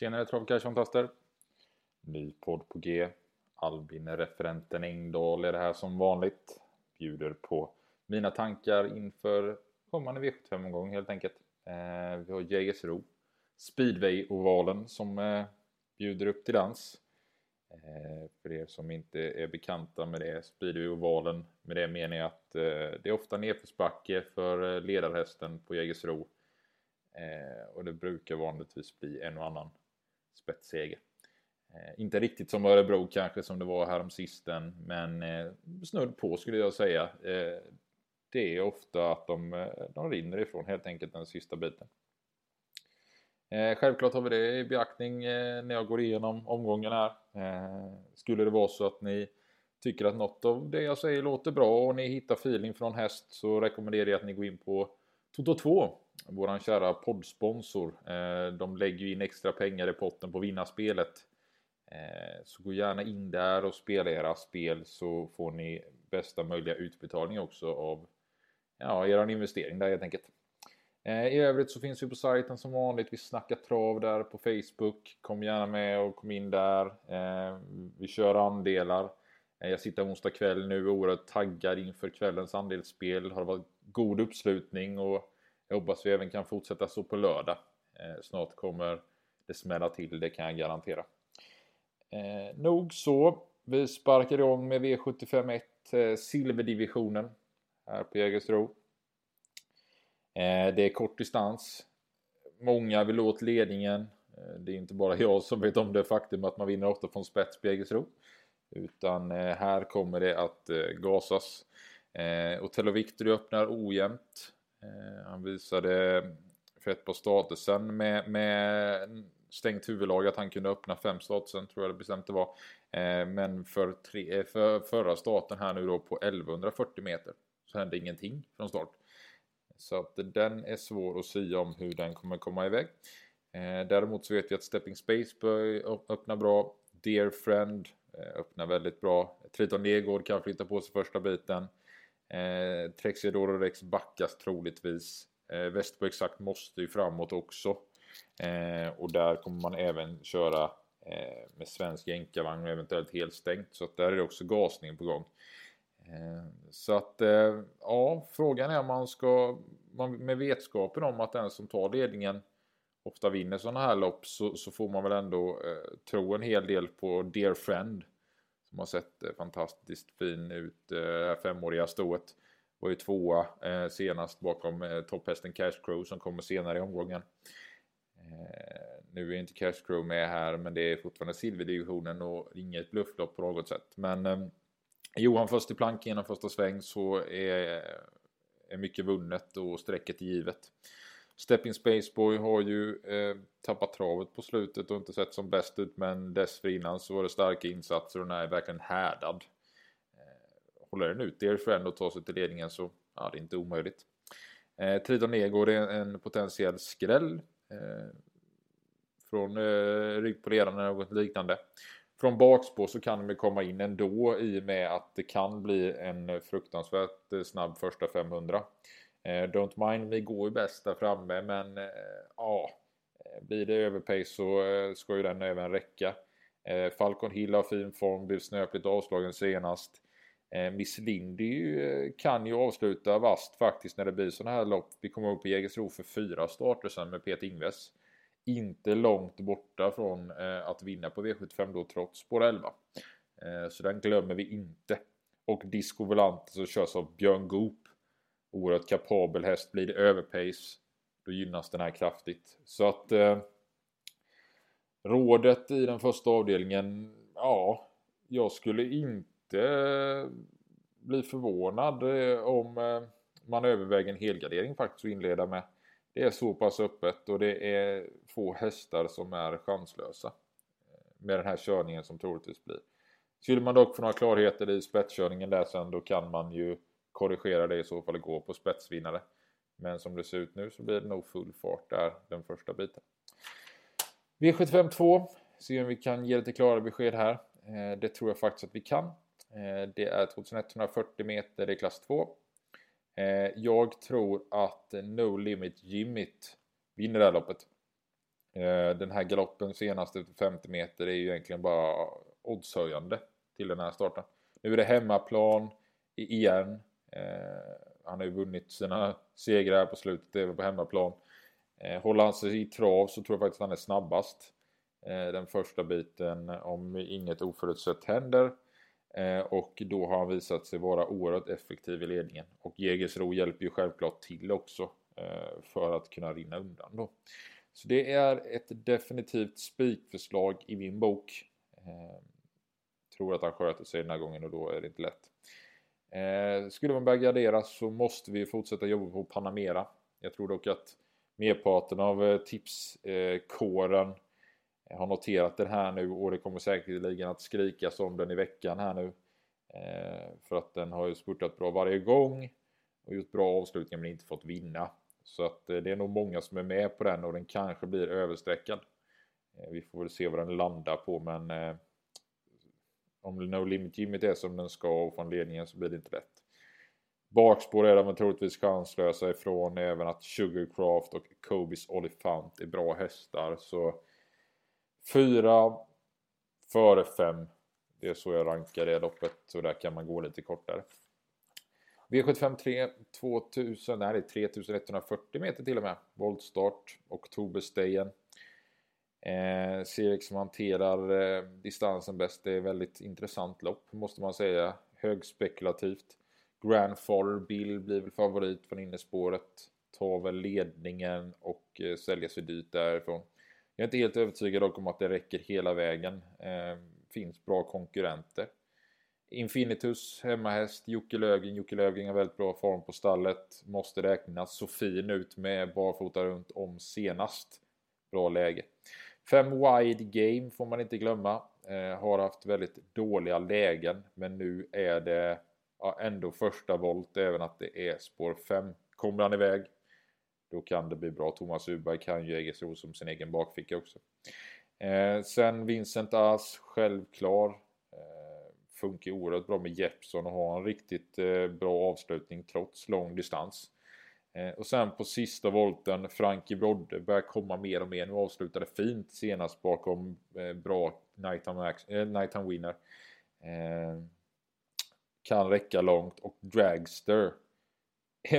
Tjenare travcash-fantaster! Ny podd på G. Albin-referenten Engdahl är det här som vanligt. Bjuder på mina tankar inför kommande V75-omgång helt enkelt. Eh, vi har Jägersro, Speedway-ovalen som eh, bjuder upp till dans. Eh, för er som inte är bekanta med det, Speedway-ovalen, med det menar jag att eh, det är ofta nedförsbacke för eh, ledarhästen på Jägersro. Eh, och det brukar vanligtvis bli en och annan spetsseger. Eh, inte riktigt som Örebro kanske som det var häromsisten men eh, snudd på skulle jag säga. Eh, det är ofta att de, eh, de rinner ifrån helt enkelt den sista biten. Eh, självklart har vi det i beaktning eh, när jag går igenom omgången här. Eh, skulle det vara så att ni tycker att något av det jag säger låter bra och ni hittar feeling från häst så rekommenderar jag att ni går in på Toto 2 våran kära poddsponsor. Eh, de lägger ju in extra pengar i potten på vinnarspelet. Eh, så gå gärna in där och spela era spel så får ni bästa möjliga utbetalning också av ja, er investering där helt enkelt. Eh, I övrigt så finns vi på sajten som vanligt. Vi snackar trav där på Facebook. Kom gärna med och kom in där. Eh, vi kör andelar. Eh, jag sitter onsdag kväll nu oerhört taggad inför kvällens andelsspel. Har varit god uppslutning och jag hoppas vi även kan fortsätta så på lördag. Eh, snart kommer det smälla till, det kan jag garantera. Eh, nog så. Vi sparkar igång med V751 eh, Silverdivisionen här på Jägersro. Eh, det är kort distans. Många vill åt ledningen. Eh, det är inte bara jag som vet om det faktum att man vinner ofta från spets på Jägersro. Utan eh, här kommer det att eh, gasas. Eh, Otello Victory öppnar ojämnt. Eh, han visade för ett par sen med, med stängt huvudlag att han kunde öppna fem statusen, tror jag det bestämt det var. Eh, men för, tre, eh, för förra starten här nu då på 1140 meter så hände ingenting från start. Så att den är svår att säga om hur den kommer komma iväg. Däremot så vet vi att Stepping Space öppnar bra. Dear Friend öppnar väldigt bra. Triton Legård kan flytta på sig första biten. Eh, Trexiador och Rex backas troligtvis. Eh, Västerbo exakt måste ju framåt också. Eh, och där kommer man även köra eh, med svensk jänkarvagn och eventuellt helt stängt. Så att där är det också gasning på gång. Eh, så att eh, ja, frågan är om man ska man, med vetskapen om att den som tar ledningen ofta vinner sådana här lopp så, så, får man väl ändå eh, tro en hel del på Dear Friend som har sett eh, fantastiskt fin ut. Eh, det eh, femåriga stået var ju tvåa eh, senast bakom eh, topphästen Cash Crow som kommer senare i omgången. Nu är inte Cash Crow med här men det är fortfarande silverdivisionen och inget blufflopp på något sätt. Men Johan först i plank genom första sväng så är, är mycket vunnet och strecket givet. Stepping Spaceboy har ju eh, tappat travet på slutet och inte sett som bäst ut men dessförinnan så var det starka insatser och den är verkligen härdad. Eh, håller den ut er för och tar sig till ledningen så ja, det är inte omöjligt. Eh, Triton Ego är en potentiell skräll. Eh, från eh, rygg på ledaren eller något liknande. Från bakspår så kan de komma in ändå i och med att det kan bli en fruktansvärt eh, snabb första 500. Eh, don't Mind Me går ju bäst där framme men eh, ja, eh, blir det överpace så ska ju den även räcka. Falcon Hill har fin form, blev snöpligt avslagen senast. Miss Lindy kan ju avsluta vast faktiskt när det blir sådana här lopp. Vi kommer upp på Jägersro för fyra starter sen med Peter Ingves. Inte långt borta från att vinna på V75 då trots spår 11. Så den glömmer vi inte. Och Disco Volante som körs av Björn Goop oerhört kapabel häst. Blir det överpace då gynnas den här kraftigt. Så att eh, rådet i den första avdelningen, ja, jag skulle inte eh, bli förvånad eh, om eh, man överväger en helgardering faktiskt att inleda med. Det är så pass öppet och det är få hästar som är chanslösa eh, med den här körningen som troligtvis blir. Skulle man dock få några klarheter i spetskörningen där sen då kan man ju korrigera det i så fall och gå på spetsvinnare. Men som det ser ut nu så blir det nog full fart där den första biten. V75 2. Se om vi kan ge lite klara besked här. Eh, det tror jag faktiskt att vi kan. Eh, det är 2140 meter, det är klass 2. Eh, jag tror att No Limit Jimmit vinner det här loppet. Den här galoppen senast efter 50 meter är ju egentligen bara oddshöjande till den här starten. Nu är det hemmaplan igen. Eh, han har ju vunnit sina segrar på slutet även på hemmaplan. Eh, håller han sig i trav så tror jag faktiskt han är snabbast. Eh, den första biten om inget oförutsett händer. Eh, och då har han visat sig vara oerhört effektiv i ledningen. Och Jägersro hjälper ju självklart till också eh, för att kunna rinna undan då. Så det är ett definitivt spikförslag i min bok. Eh, tror att han sköter sig den här gången och då är det inte lätt. Eh, skulle man börja gardera så måste vi fortsätta jobba på Panamera. Jag tror dock att merparten av eh, tipskåren eh, har noterat den här nu och det kommer säkerligen att skrikas om den i veckan här nu. Eh, för att den har ju spurtat bra varje gång och gjort bra avslutningar men inte fått vinna. Så att eh, det är nog många som är med på den och den kanske blir överstreckad. Eh, vi får väl se vad den landar på men eh, om No Limit Gymmet är som den ska och från ledningen så blir det inte lätt. Bakspår är de troligtvis chanslösa ifrån även att Sugarcraft och Kobis Olifant är bra hästar så 4 före 5 det är så jag rankar det loppet så där kan man gå lite kortare. V75 3 2000, nej det är 3140 meter till och med. Voltstart, Oktoberstejen. Eh, Sirek som hanterar eh, distansen bäst. Det är väldigt intressant lopp måste man säga. Högspekulativt. Grandfather Bill blir väl favorit från innespåret. Tar väl ledningen och eh, säljer sig dyrt därifrån. Jag är inte helt övertygad om att det räcker hela vägen. Eh, finns bra konkurrenter. Infinitus, hemmahäst, Jocke Löfgren. Jocke Löfgren har väldigt bra form på stallet. Måste räknas. Så fin ut med barfota runt om senast. Bra läge. Fem wide game får man inte glömma. Eh, har haft väldigt dåliga lägen. Men nu är det ja, ändå första volt även att det är spår 5. Kommer han iväg då kan det bli bra. Thomas Uberg kan ju Jägersro som sin egen bakficka också. Eh, sen Vincent As, självklar eh, funkar oerhört bra med Jeppson och har en riktigt eh, bra avslutning trots lång distans. Eh, och sen på sista volten Frankie Brodde börjar komma mer och mer. Nu avslutade fint senast bakom eh, bra Nighttime, äh, Nighttime Winner. Eh, kan räcka långt och Dragster.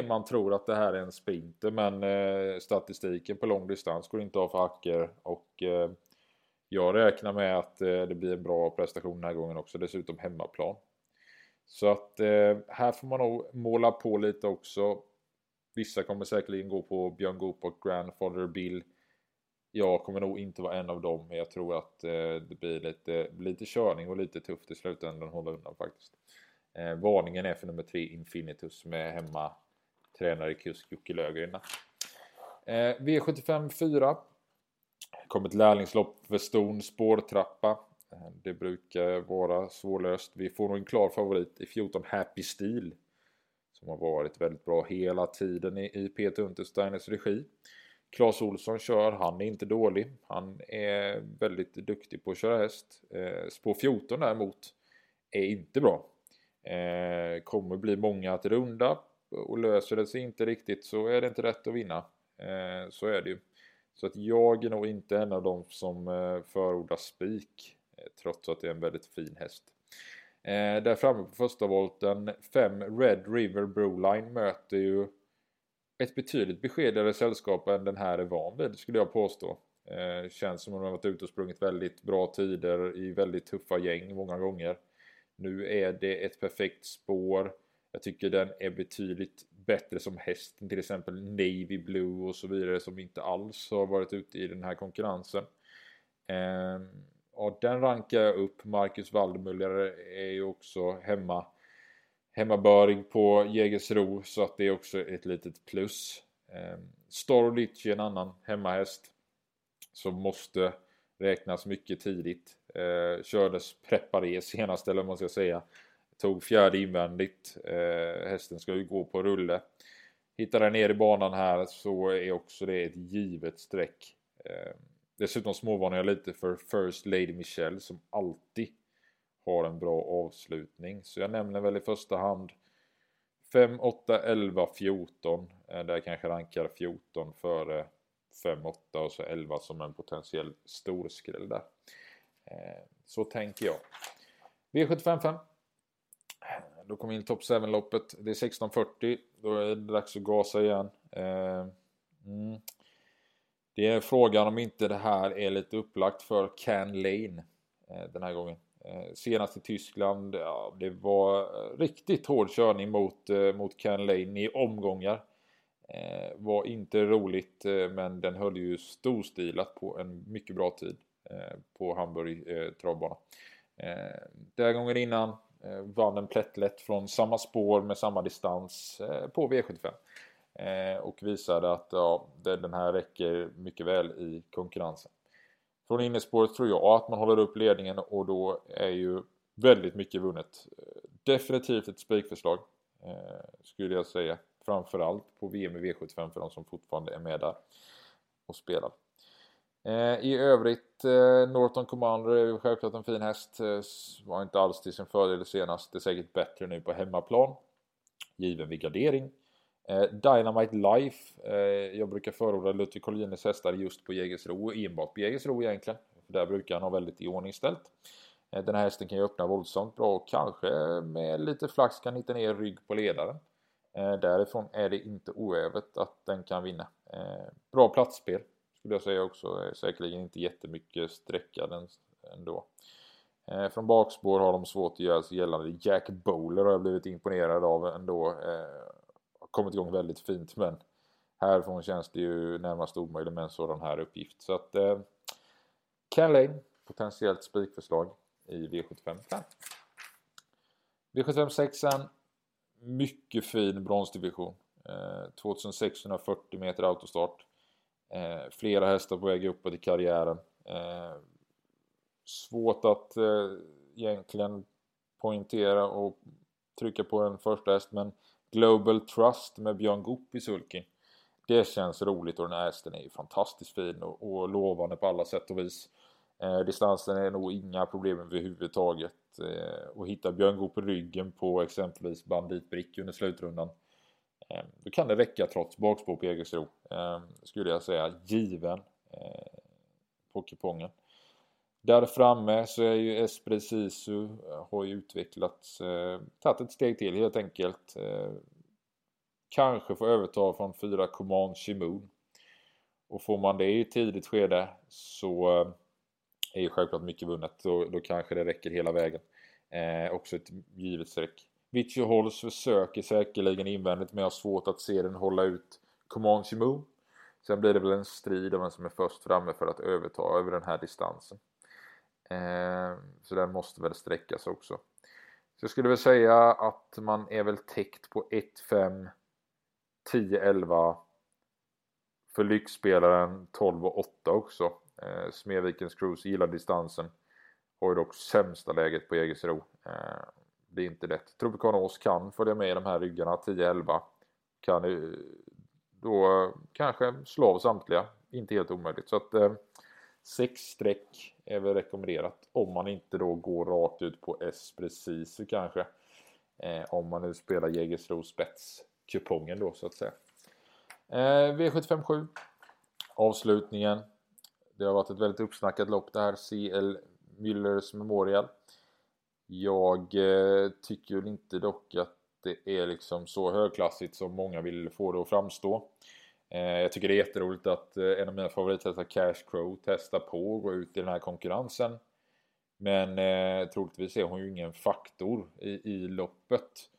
Man tror att det här är en sprinter men statistiken på lång distans går inte av för hacker och jag räknar med att eh, det blir en bra prestation den här gången också. Dessutom hemmaplan. Så att eh, här får man nog måla på lite också. Vissa kommer säkerligen gå på Björn Goop och Grandfather Bill. Jag kommer nog inte vara en av dem. Men jag tror att eh, det blir lite, lite körning och lite tufft i slutändan att hålla undan faktiskt. Eh, varningen är för nummer 3 Infinitus med hemma tränare kusk Jocke Löfgren. Eh, V75 4 kom ett lärlingslopp för Ston spårtrappa. Eh, det brukar vara svårlöst. Vi får nog en klar favorit i 14 Happy Steel. Som har varit väldigt bra hela tiden i Peter Untersteiners regi. Claes Olsson kör, han är inte dålig. Han är väldigt duktig på att köra häst. Eh, spår 14 däremot är inte bra. Eh, kommer bli många att runda och löser det sig inte riktigt så är det inte rätt att vinna. Eh, så är det ju. Så att jag är nog inte en av dem som eh, förordar spik. Eh, trots att det är en väldigt fin häst. Eh, där framme på första volten 5 Red River Broline möter ju ett betydligt beskedligare sällskap än den här är van vid skulle jag påstå. Eh, känns som att de har varit ute och sprungit väldigt bra tider i väldigt tuffa gäng många gånger. Nu är det ett perfekt spår. Jag tycker den är betydligt bättre som häst till exempel Navy Blue och så vidare som inte alls har varit ute i den här konkurrensen. Eh, och den rankar jag upp. Marcus Waldmüller är ju också hemma hemmaböring på Jägersro så att det är också ett litet plus. Ehm, Storlich är en annan hemmahäst som måste räknas mycket tidigt. Ehm, kördes preparé senast eller vad man ska säga. Tog fjärde invändigt. Eh, hästen ska ju gå på rulle. Hittar den ner i banan här så är också det ett givet streck. Eh, dessutom småvarnar jag lite för First Lady Michelle som alltid har en bra avslutning. Så jag nämner väl i första hand 5, 8, 11, 14. Där jag kanske rankar 14 före 5-8 och så 11 som en potentiell storskräll där. Eh, så tänker jag. V755. Då kommer in Top 7-loppet. Det är 16.40. Då är det dags att gasa igen. Eh, mm. Det är frågan om inte det här är lite upplagt för Can Lane eh, den här gången. Eh, senast i Tyskland, ja, det var eh, riktigt hård körning mot, mot Can Lane i omgångar. Var inte roligt men den höll ju storstilat på en mycket bra tid på Hamburg travbana. Den här gången innan vann en plättlätt från samma spår med samma distans på V75. Eh, och visade att ja, den här räcker mycket väl i konkurrensen. Från innerspåret tror jag att man håller upp ledningen och då är ju väldigt mycket vunnet. Definitivt ett spikförslag eh, skulle jag säga. Framförallt på VM i V75 för de som fortfarande är med där och spelar. Eh, I övrigt, Norton Commander är självklart en fin häst. Var inte alls till sin fördel senast. Det är säkert bättre nu på hemmaplan. Given vid gardering. Eh, Dynamite Life. Eh, jag brukar förorda Ludvig Collinis hästar just på Jägersro. Enbart på Jägersro egentligen. Där brukar han ha väldigt iordningställt. Eh, den här hästen kan ju öppna våldsamt bra och kanske med lite flax kan hitta ner rygg på ledaren. Därifrån är det inte oävet att den kan vinna. Bra platsspel skulle jag säga också. Säkerligen inte jättemycket sträckad ändå. Eh, från bakspår har de svårt att göra sig gällande. Jack Bowler har jag blivit imponerad av ändå. Eh, kommit igång väldigt fint men härifrån känns det ju närmast omöjligt med en sådan här uppgift. Så att eh, Ken Lane, potentiellt spikförslag i V75 5. V75 6 mycket fin bronsdivision. Eh, 2640 meter autostart. Eh, flera hästar på väg uppåt i karriären. Eh, svårt att eh, egentligen poängtera och trycka på en första häst men Global Trust med Björn Goop i sulken. Det känns roligt och den här hästen är ju fantastiskt fin och, och lovande på alla sätt och vis. Eh, distansen är nog inga problem överhuvudtaget. Eh, och hitta Björn Goop i ryggen på exempelvis banditbrick under slutrundan Eh, då kan det räcka trots bakspår på Egersro. Eh, skulle jag säga given eh, på kupongen. Där framme så är ju Esprit Sisu eh, har ju utvecklats, eh, tagit ett steg till helt enkelt. Eh, kanske få överta från 4 Command Shimoon. Och får man det i ett tidigt skede så eh, är ju självklart mycket vunnet. Då, då kanske det räcker hela vägen. Eh, också ett givet streck. Vichy Holls försöker säkerligen invändigt men jag har svårt att se den hålla ut Comanche Moo. Sen blir det väl en strid om vem som är först framme för att överta över den här distansen. Eh, så den måste väl sträckas också. Så jag skulle väl säga att man är väl täckt på 1, 5, 10, 11 för lyxspelaren 12 och 8 också. Eh, Smedvikens Cruise gillar distansen. Har ju dock sämsta läget på Jägersro. Eh, det är inte lätt. Tropicanos kan följa med i de här ryggarna 10-11. Kan då kanske slå av samtliga. Inte helt omöjligt. Så att eh, sex streck är väl rekommenderat. Om man inte då går rakt ut på S precis kanske. Eh, om man nu spelar Jägersro spets kupongen då så att säga. Eh, V757 Avslutningen. Det har varit ett väldigt uppsnackat lopp det här. CL Müllers Memorial. Jag eh, tycker väl inte dock att det är liksom så högklassigt som många vill få det att framstå. Eh, jag tycker det är jätteroligt att eh, en av mina favorithästar Cash Crow testar på att gå ut i den här konkurrensen. Men eh, troligtvis är hon ju ingen faktor i, i loppet.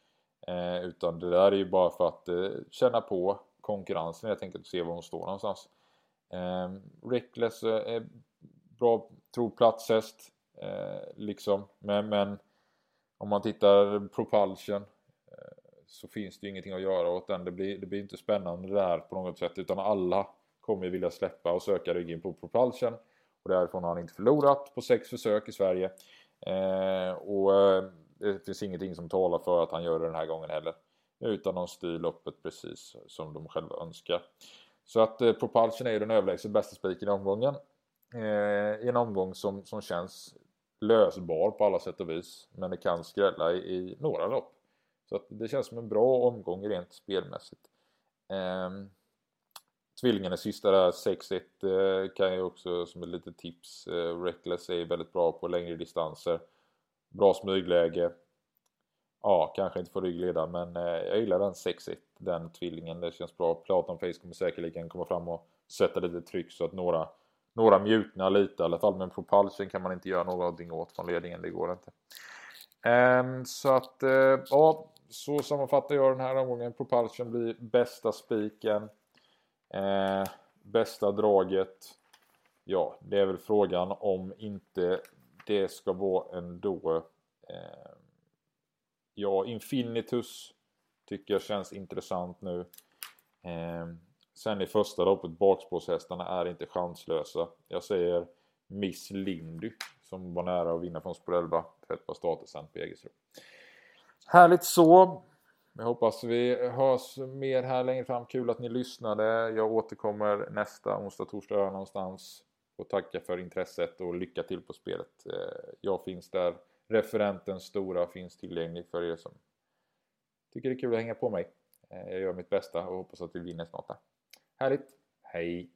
Eh, utan det där är ju bara för att eh, känna på konkurrensen helt enkelt och se var hon står någonstans. Eh, Reckless eh, är bra troplatshäst. Eh, liksom. Men, men om man tittar Propulsion så finns det ju ingenting att göra åt den. Det blir, det blir inte spännande det på något sätt utan alla kommer vilja släppa och söka ryggen på Propulsion. Och därifrån har han inte förlorat på sex försök i Sverige. Eh, och eh, det finns ingenting som talar för att han gör det den här gången heller. Utan de styr loppet precis som de själva önskar. Så att eh, Propulsion är ju den överlägset bästa spiken i omgången. Eh, I en omgång som, som känns lösbar på alla sätt och vis. Men det kan skrälla i, i några lopp. Så att det känns som en bra omgång rent spelmässigt. Um, tvillingen sista där 6-1 eh, kan jag också som ett litet tips. Eh, Reckless är väldigt bra på längre distanser. Bra smygläge. Ja, kanske inte får ryggleda men eh, jag gillar den 6-1, den tvillingen. Det känns bra. Platon Face kommer säkerligen komma fram och sätta lite tryck så att några, några mjuknar lite i alla fall. Men Propulsion kan man inte göra någonting åt från ledningen, det går inte. Um, så att, uh, ja, så sammanfattar jag den här omgången. Propulsion blir bästa spiken. Eh, bästa draget. Ja, det är väl frågan om inte det ska vara ändå Eh, Ja, Infinitus tycker jag känns intressant nu. Eh, sen i första loppet, bakspårshästarna är inte chanslösa. Jag säger Miss Lindy som var nära att vinna från spår 11. Fett på statusen på Jägersro. Härligt så! Jag hoppas vi hörs mer här längre fram. Kul att ni lyssnade. Jag återkommer nästa onsdag, torsdag någonstans. Och tacka för intresset och lycka till på spelet. Eh, jag finns där referenten stora finns tillgänglig för er som tycker det är kul att hänga på mig. Eh, jag gör mitt bästa och hoppas att vi vinner snart. Härligt! Hej!